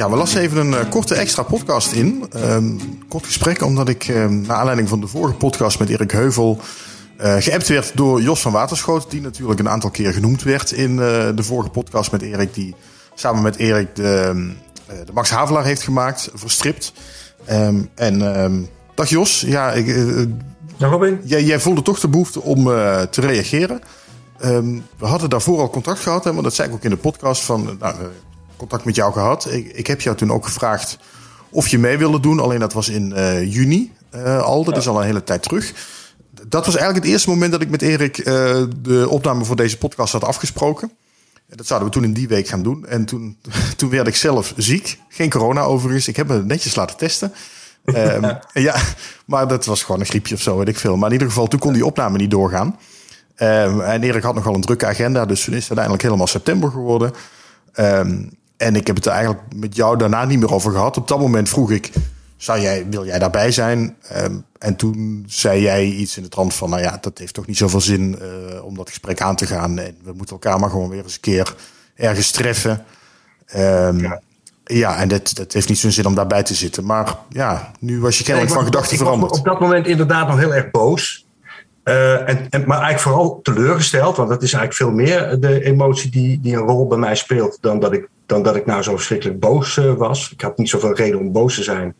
Ja, we lassen even een uh, korte extra podcast in. Um, kort gesprek, omdat ik uh, naar aanleiding van de vorige podcast met Erik Heuvel uh, geappt werd door Jos van Waterschoot. Die natuurlijk een aantal keer genoemd werd in de vorige podcast met Erik. Die samen met Erik de, de Max Havelaar heeft gemaakt, verstript. Um, en um, dag Jos, ja, ik, dag Robin. Jij, jij voelde toch de behoefte om te reageren. we hadden daarvoor al contact gehad, hè, want dat zei ik ook in de podcast van... Nou, contact met jou gehad. Ik, ik heb jou toen ook gevraagd of je mee wilde doen. Alleen dat was in uh, juni uh, al. Dat is al een hele tijd terug. Dat was eigenlijk het eerste moment dat ik met Erik uh, de opname voor deze podcast had afgesproken. Dat zouden we toen in die week gaan doen. En toen, toen werd ik zelf ziek. Geen corona overigens. Ik heb me netjes laten testen. um, ja, maar dat was gewoon een griepje of zo, weet ik veel. Maar in ieder geval, toen kon die opname niet doorgaan. Um, en Erik had nogal een drukke agenda, dus toen is het uiteindelijk helemaal september geworden. Um, en ik heb het er eigenlijk met jou daarna niet meer over gehad. Op dat moment vroeg ik, zou jij, wil jij daarbij zijn? Um, en toen zei jij iets in de trant van, nou ja, dat heeft toch niet zoveel zin uh, om dat gesprek aan te gaan. En we moeten elkaar maar gewoon weer eens een keer ergens treffen. Um, ja. ja. en dat, dat heeft niet zo'n zin om daarbij te zitten. Maar ja, nu was je kennelijk van gedachten veranderd. op dat moment inderdaad nog heel erg boos. Uh, en, en, maar eigenlijk vooral teleurgesteld, want dat is eigenlijk veel meer de emotie die, die een rol bij mij speelt dan dat ik dan dat ik nou zo verschrikkelijk boos uh, was. Ik had niet zoveel reden om boos te zijn.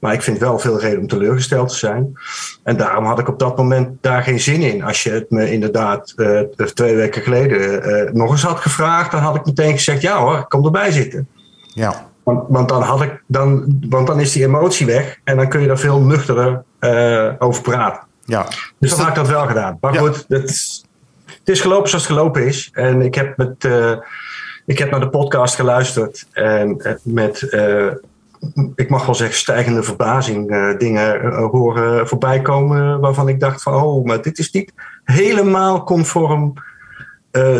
Maar ik vind wel veel reden om teleurgesteld te zijn. En daarom had ik op dat moment daar geen zin in. Als je het me inderdaad uh, twee weken geleden uh, nog eens had gevraagd, dan had ik meteen gezegd: ja hoor, ik kom erbij zitten. Ja. Want, want, dan had ik, dan, want dan is die emotie weg en dan kun je daar veel nuchterder over praten. Ja. Dus dan had ik dat wel gedaan. Maar ja. goed, het, het is gelopen zoals het gelopen is. En ik heb met ik heb naar de podcast geluisterd en eh, met, uh, ik mag wel zeggen, stijgende verbazing uh, dingen uh, horen voorbij komen waarvan ik dacht van, oh, maar dit is niet helemaal conform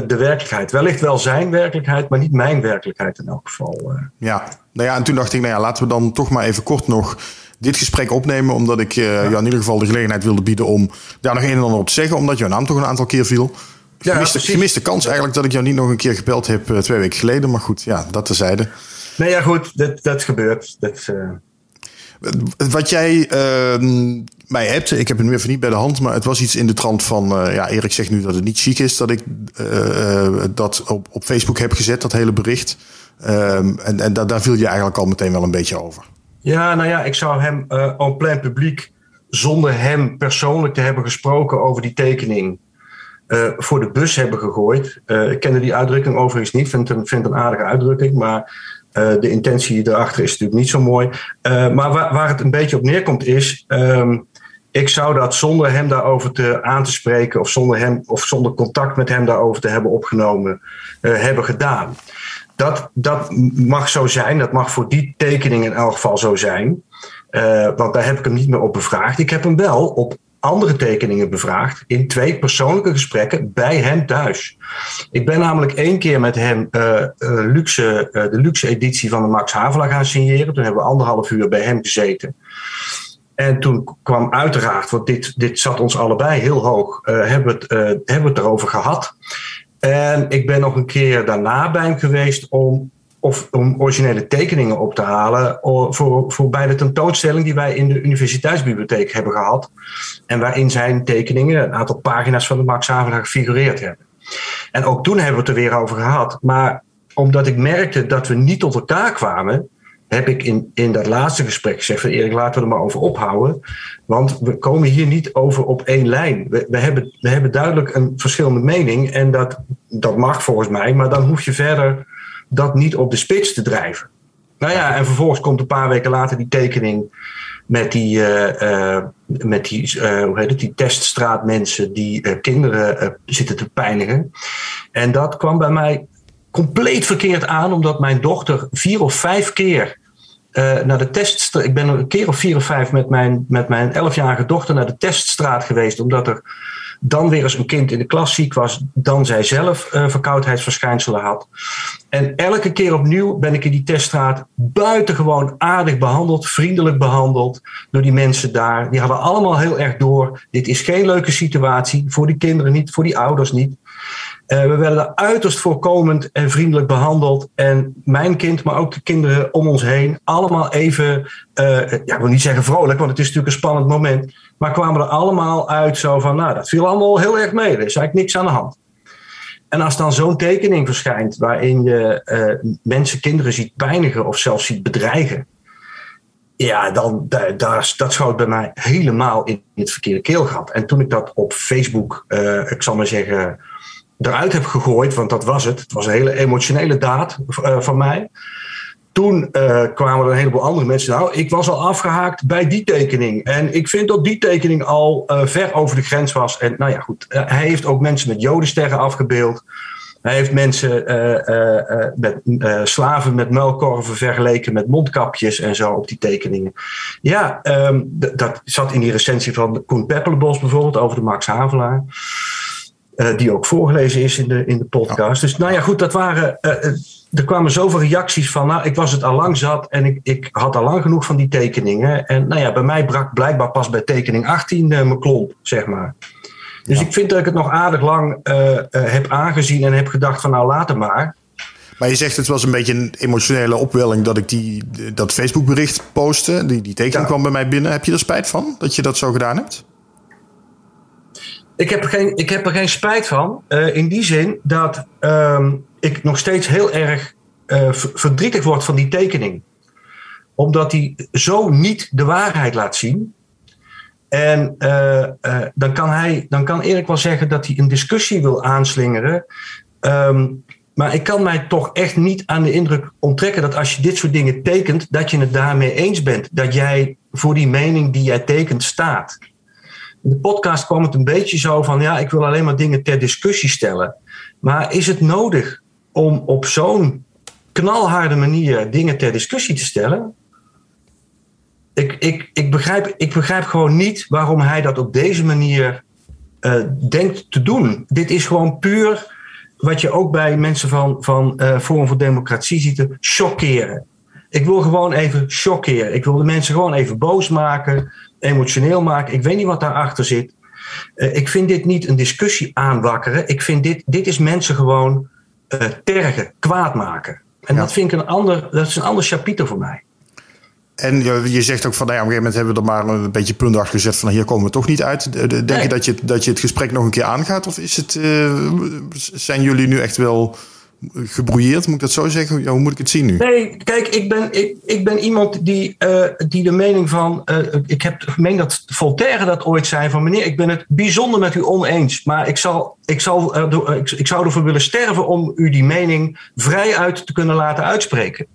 de werkelijkheid. Wellicht wel zijn werkelijkheid, maar niet mijn werkelijkheid in elk geval. Ja, nou ja, en toen dacht ik, nou ja, laten we dan toch maar even kort nog dit gesprek opnemen, omdat ik ja. in ieder geval de gelegenheid wilde bieden om daar nog een en ander op te zeggen, omdat jouw naam toch een aantal keer viel. Gemiste, ja, gemiste kans eigenlijk dat ik jou niet nog een keer gebeld heb uh, twee weken geleden. Maar goed, ja, dat tezijde. Nee, ja, goed, dat, dat gebeurt. Dat, uh... Wat jij uh, mij hebt, ik heb het nu even niet bij de hand, maar het was iets in de trant van, uh, ja, Erik zegt nu dat het niet chic is dat ik dat op, op Facebook heb gezet, dat hele bericht. Ehm, en en daar, daar viel je eigenlijk al meteen wel een beetje over. Ja, nou ja, ik zou hem en plein publiek, zonder hem persoonlijk te hebben gesproken over die tekening, uh, voor de bus hebben gegooid. Uh, ik kende die uitdrukking overigens niet, vind het een aardige uitdrukking, maar uh, de intentie erachter is natuurlijk niet zo mooi. maar waar, waar, het een beetje op neerkomt is, um, ik zou dat zonder hem daarover te, aan te spreken of zonder, hem, of zonder contact met hem daarover te hebben opgenomen, hebben gedaan. Dat, dat mag zo zijn, dat mag voor die tekening in elk geval zo zijn. want daar heb ik hem niet meer op bevraagd. Ik heb hem wel op andere tekeningen bevraagd in twee persoonlijke gesprekken bij hem thuis. Ik ben namelijk één keer met hem uh, uh, luxe, uh, de luxe editie van de Max Havelaar gaan signeren. Toen hebben we anderhalf uur bij hem gezeten. En toen kwam uiteraard, want dit, dit zat ons allebei heel hoog, hebben, we het, hebben we het erover gehad. En ik ben nog een keer daarna bij hem geweest om of om originele tekeningen op te halen voor, voor bij de tentoonstelling die wij in de universiteitsbibliotheek hebben gehad. En waarin zijn tekeningen, een aantal pagina's van de Max Havelaar gefigureerd hebben. En ook toen hebben we het er weer over gehad. Maar omdat ik merkte dat we niet tot elkaar kwamen, heb ik in, in dat laatste gesprek gezegd: van Erik, laten we er maar over ophouden. Want we komen hier niet over op één lijn. We, we, hebben, we hebben duidelijk een verschillende mening. En dat, dat mag volgens mij, maar dan hoef je verder dat niet op de spits te drijven. Nou ja, en vervolgens komt een paar weken later die tekening met die, uh, uh, met die, uh, hoe heet het, die teststraatmensen die kinderen zitten te pijnigen. En dat kwam bij mij compleet verkeerd aan, omdat mijn dochter vier of vijf keer naar de teststraat. Ik ben een keer of vier of vijf met mijn, met mijn elfjarige dochter naar de teststraat geweest, omdat er dan weer eens een kind in de klas ziek was, dan zij zelf uh, verkoudheidsverschijnselen had. En elke keer opnieuw ben ik in die teststraat buitengewoon aardig behandeld, vriendelijk behandeld door die mensen daar. Die hadden allemaal heel erg door. Dit is geen leuke situatie, voor die kinderen niet, voor die ouders niet. Uh, we werden uiterst voorkomend en vriendelijk behandeld. En mijn kind, maar ook de kinderen om ons heen, allemaal even, uh, ja, ik wil niet zeggen vrolijk, want het is natuurlijk een spannend moment. Maar kwamen er allemaal uit zo van, nou, dat viel allemaal heel erg mee. Er is eigenlijk niks aan de hand. En als dan zo'n tekening verschijnt waarin je uh, mensen, kinderen ziet pijnigen of zelfs ziet bedreigen. Ja, dan, daar, dat schoot bij mij helemaal in het verkeerde keelgat. En toen ik dat op Facebook, ik zal maar zeggen, eruit heb gegooid, want dat was het. Het was een hele emotionele daad uh, van mij. Toen uh, kwamen er een heleboel andere mensen. Nou, ik was al afgehaakt bij die tekening. En ik vind dat die tekening al uh, ver over de grens was. En nou ja, goed. hij heeft ook mensen met jodensterren afgebeeld. Hij heeft mensen met slaven met muilkorven vergeleken met mondkapjes en zo op die tekeningen. Ja, um, dat zat in die recensie van Koen Peppelenbos bijvoorbeeld over de Max Havelaar. Uh, die ook voorgelezen is in de, in de podcast. Dus nou ja, goed, dat waren. Uh, er kwamen zoveel reacties van. Nou, ik was het al lang zat en ik, ik had al lang genoeg van die tekeningen. En nou ja, bij mij brak blijkbaar pas bij tekening 18 uh, mijn klomp, zeg maar. Dus ja. ik vind dat ik het nog aardig lang heb aangezien en heb gedacht van nou later maar. Maar je zegt het was een beetje een emotionele opwelling dat ik die, dat Facebook bericht postte. Die, die tekening ja. kwam bij mij binnen. Heb je er spijt van dat je dat zo gedaan hebt? Ik heb geen, ik heb er geen spijt van. Uh, in die zin dat um, ik nog steeds heel erg uh, verdrietig word van die tekening. Omdat die zo niet de waarheid laat zien. En uh, dan, kan hij, dan kan Erik wel zeggen dat hij een discussie wil aanslingeren. Um, maar ik kan mij toch echt niet aan de indruk onttrekken dat als je dit soort dingen tekent, dat je het daarmee eens bent. Dat jij voor die mening die jij tekent staat. In de podcast kwam het een beetje zo van, ja, ik wil alleen maar dingen ter discussie stellen. Maar is het nodig om op zo'n knalharde manier dingen ter discussie te stellen? Ik, ik, ik, begrijp, ik begrijp gewoon niet waarom hij dat op deze manier uh, denkt te doen. Dit is gewoon puur wat je ook bij mensen van, van uh, Forum voor Democratie ziet, chockeren. Ik wil gewoon even chockeren. Ik wil de mensen gewoon even boos maken emotioneel maken. Ik weet niet wat daarachter zit. Uh, ik vind dit niet een discussie aanwakkeren. Ik vind dit, dit is mensen gewoon uh, tergen, kwaad maken. En ja. dat vind ik een ander, dat is een ander chapiter voor mij. En je, je zegt ook van, nou ja, op een gegeven moment hebben we er maar een beetje punt achter gezet van hier komen we toch niet uit. Denk nee. je, dat je dat je het gesprek nog een keer aangaat? Of is het, uh, zijn jullie nu echt wel gebrouilleerd, moet ik dat zo zeggen? Ja, hoe moet ik het zien nu? Nee, kijk, ik ben, ik, ik ben iemand die, uh, die de mening van. Uh, ik heb gemeen dat Voltaire dat ooit zei: van meneer, ik ben het bijzonder met u oneens. Maar ik, zal, ik, zal, uh, ik, ik zou ervoor willen sterven om u die mening vrij uit te kunnen laten uitspreken.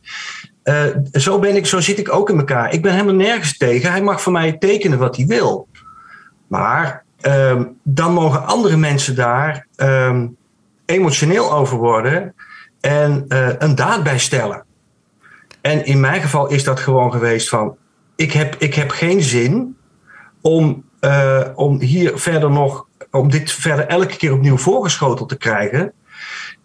zo, ben ik, zo zit ik ook in elkaar. Ik ben helemaal nergens tegen. Hij mag voor mij tekenen wat hij wil. Maar ehm, dan mogen andere mensen daar. Um, emotioneel over worden en uh, een daad bij stellen. En in mijn geval is dat gewoon geweest van, ik heb, ik heb geen zin om, uh, om hier verder nog, om dit verder elke keer opnieuw voorgeschoteld te krijgen.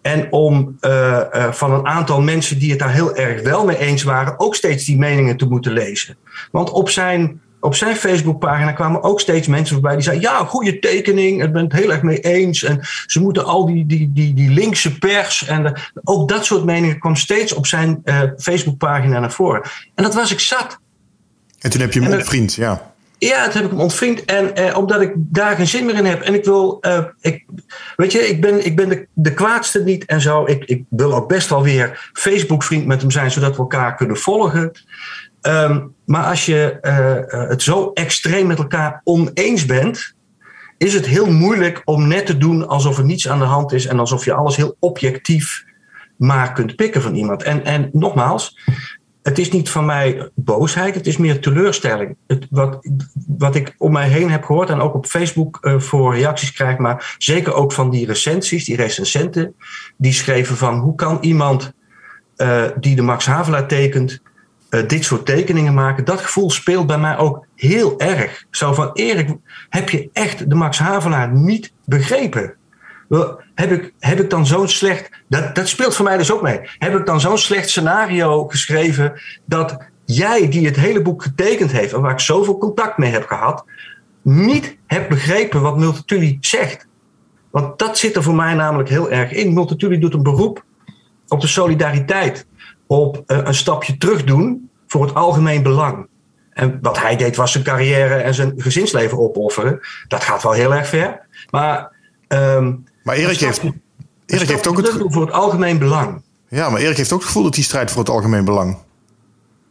En om uh, van een aantal mensen die het daar heel erg wel mee eens waren, ook steeds die meningen te moeten lezen. Want op zijn op zijn Facebookpagina kwamen ook steeds mensen voorbij die zeiden: Ja, goede tekening, ik ben het heel erg mee eens. En ze moeten al die, die, die, die linkse pers. En de, ook dat soort meningen kwam steeds op zijn uh, Facebookpagina naar voren. En dat was ik zat. En toen heb je hem ontvriend, ja. Ja, toen heb ik hem ontvriend. En eh, omdat ik daar geen zin meer in heb. En ik wil, uh, ik, weet je, ik ben, ik ben de, de kwaadste niet en zo. Ik, ik wil ook best wel weer Facebook-vriend met hem zijn, zodat we elkaar kunnen volgen. Um, maar als je uh, het zo extreem met elkaar oneens bent, is het heel moeilijk om net te doen alsof er niets aan de hand is en alsof je alles heel objectief maar kunt pikken van iemand. En, en nogmaals, het is niet van mij boosheid, het is meer teleurstelling. Het, wat, wat ik om mij heen heb gehoord en ook op Facebook uh, voor reacties krijg, maar zeker ook van die recensies, die recensenten, die schreven van hoe kan iemand die de Max Havelaar tekent, uh, dit soort tekeningen maken. Dat gevoel speelt bij mij ook heel erg. Zo van, Erik, heb je echt de Max Havelaar niet begrepen? Wel, heb, ik, heb ik dan zo'n slecht... Dat, dat speelt voor mij dus ook mee. Heb ik dan zo'n slecht scenario geschreven... dat jij, die het hele boek getekend heeft... en waar ik zoveel contact mee heb gehad... niet hebt begrepen wat Multatuli zegt? Want dat zit er voor mij namelijk heel erg in. Multatuli doet een beroep op de solidariteit. Op uh, een stapje terug doen voor het algemeen belang. En wat hij deed was zijn carrière en zijn gezinsleven opofferen. Dat gaat wel heel erg ver. Maar, um, maar Erik heeft, Erik heeft ook het voor het algemeen belang. Ja, maar Erik heeft ook het gevoel dat hij strijdt voor het algemeen belang.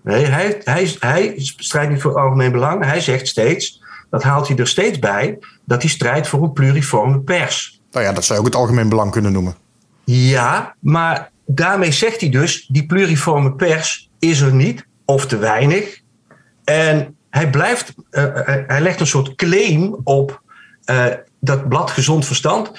Nee, hij, hij, hij strijdt niet voor het algemeen belang. Hij zegt steeds, dat haalt hij er steeds bij, dat hij strijdt voor een pluriforme pers. Nou ja, dat zou je ook het algemeen belang kunnen noemen. Ja, maar daarmee zegt hij dus, die pluriforme pers is er niet, of te weinig. En hij blijft, uh, hij legt een soort claim op dat blad Gezond Verstand.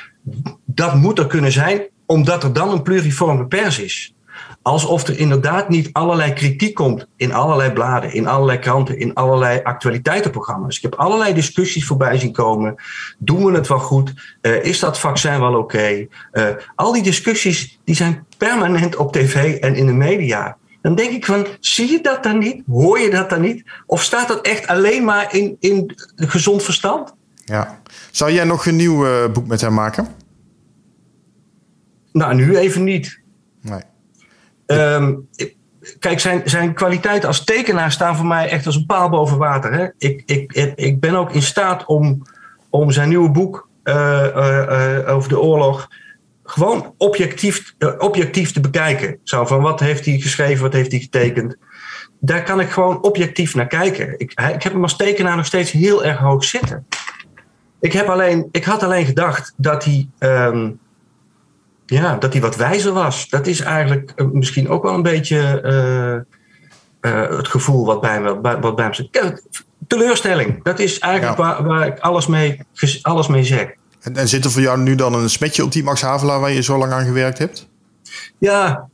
Dat moet er kunnen zijn, omdat er dan een pluriforme pers is. Alsof er inderdaad niet allerlei kritiek komt in allerlei bladen, in allerlei kranten, in allerlei actualiteitenprogramma's. Ik heb allerlei discussies voorbij zien komen. Doen we het wel goed? Uh, is dat vaccin wel oké? Okay? Uh, al die discussies die zijn permanent op tv en in de media. Dan denk ik van, zie je dat dan niet? Hoor je dat dan niet? Of staat dat echt alleen maar in, in gezond verstand? Ja. Zou jij nog een nieuw uh, boek met hem maken? Nou, nu even niet. Nee. Um, kijk, zijn, zijn kwaliteiten als tekenaar staan voor mij echt als een paal boven water. Hè? Ik, ik, ik ben ook in staat om, om zijn nieuwe boek uh, uh, uh, over de oorlog gewoon objectief, objectief te bekijken. Zo van wat heeft hij geschreven, wat heeft hij getekend. Daar kan ik gewoon objectief naar kijken. Ik, ik heb hem als tekenaar nog steeds heel erg hoog zitten. Ik, heb alleen, ik had alleen gedacht dat hij, um, ja, dat hij wat wijzer was. Dat is eigenlijk misschien ook wel een beetje uh, uh, het gevoel wat bij me, wat bij me zit. Teleurstelling, dat is eigenlijk ja. waar, waar ik alles mee, alles mee zeg. En, en zit er voor jou nu dan een smetje op die Max Havelaar waar je zo lang aan gewerkt hebt? Ja,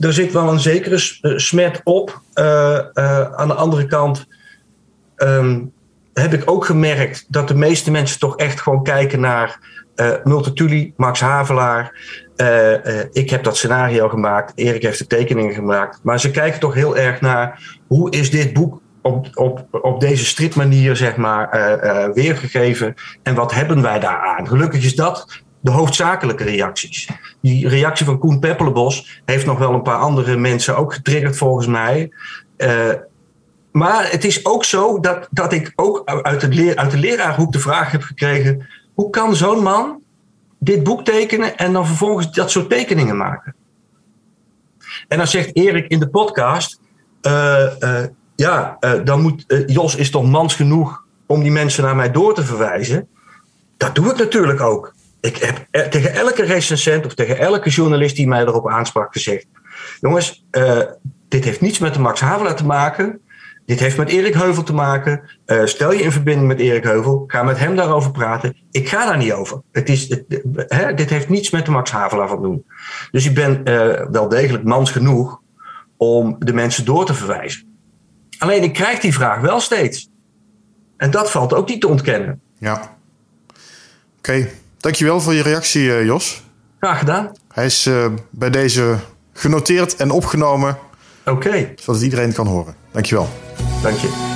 er zit wel een zekere smet op. Uh, aan de andere kant um, heb ik ook gemerkt dat de meeste mensen toch echt gewoon kijken naar uh, Multatuli, Max Havelaar. ik heb dat scenario gemaakt, Erik heeft de tekeningen gemaakt. Maar ze kijken toch heel erg naar hoe is dit boek op, op, op deze stripmanier zeg maar, weergegeven. En wat hebben wij daaraan? Gelukkig is dat de hoofdzakelijke reacties. Die reactie van Koen Peppelenbos heeft nog wel een paar andere mensen ook getriggerd volgens mij. Maar het is ook zo dat, dat ik ook uit, het leer, uit de leraarhoek de vraag heb gekregen: hoe kan zo'n man dit boek tekenen en dan vervolgens dat soort tekeningen maken? En dan zegt Erik in de podcast: ja, uh, dan moet Jos is toch mans genoeg om die mensen naar mij door te verwijzen. Dat doe ik natuurlijk ook. Ik heb tegen elke recensent of tegen elke journalist die mij erop aansprak gezegd: jongens, dit heeft niets met de Max Havelaar te maken. Dit heeft met Erik Heuvel te maken. stel je in verbinding met Erik Heuvel. Ga met hem daarover praten. Ik ga daar niet over. Het is, het, dit heeft niets met de Max Havelaar van doen. Dus ik ben wel degelijk mans genoeg om de mensen door te verwijzen. Alleen ik krijg die vraag wel steeds. En dat valt ook niet te ontkennen. Ja. Oké, okay. dankjewel voor je reactie, uh, Jos. Graag gedaan. Hij is bij deze genoteerd en opgenomen. Oké. Okay. Zodat iedereen kan horen. Dankjewel. Dank je.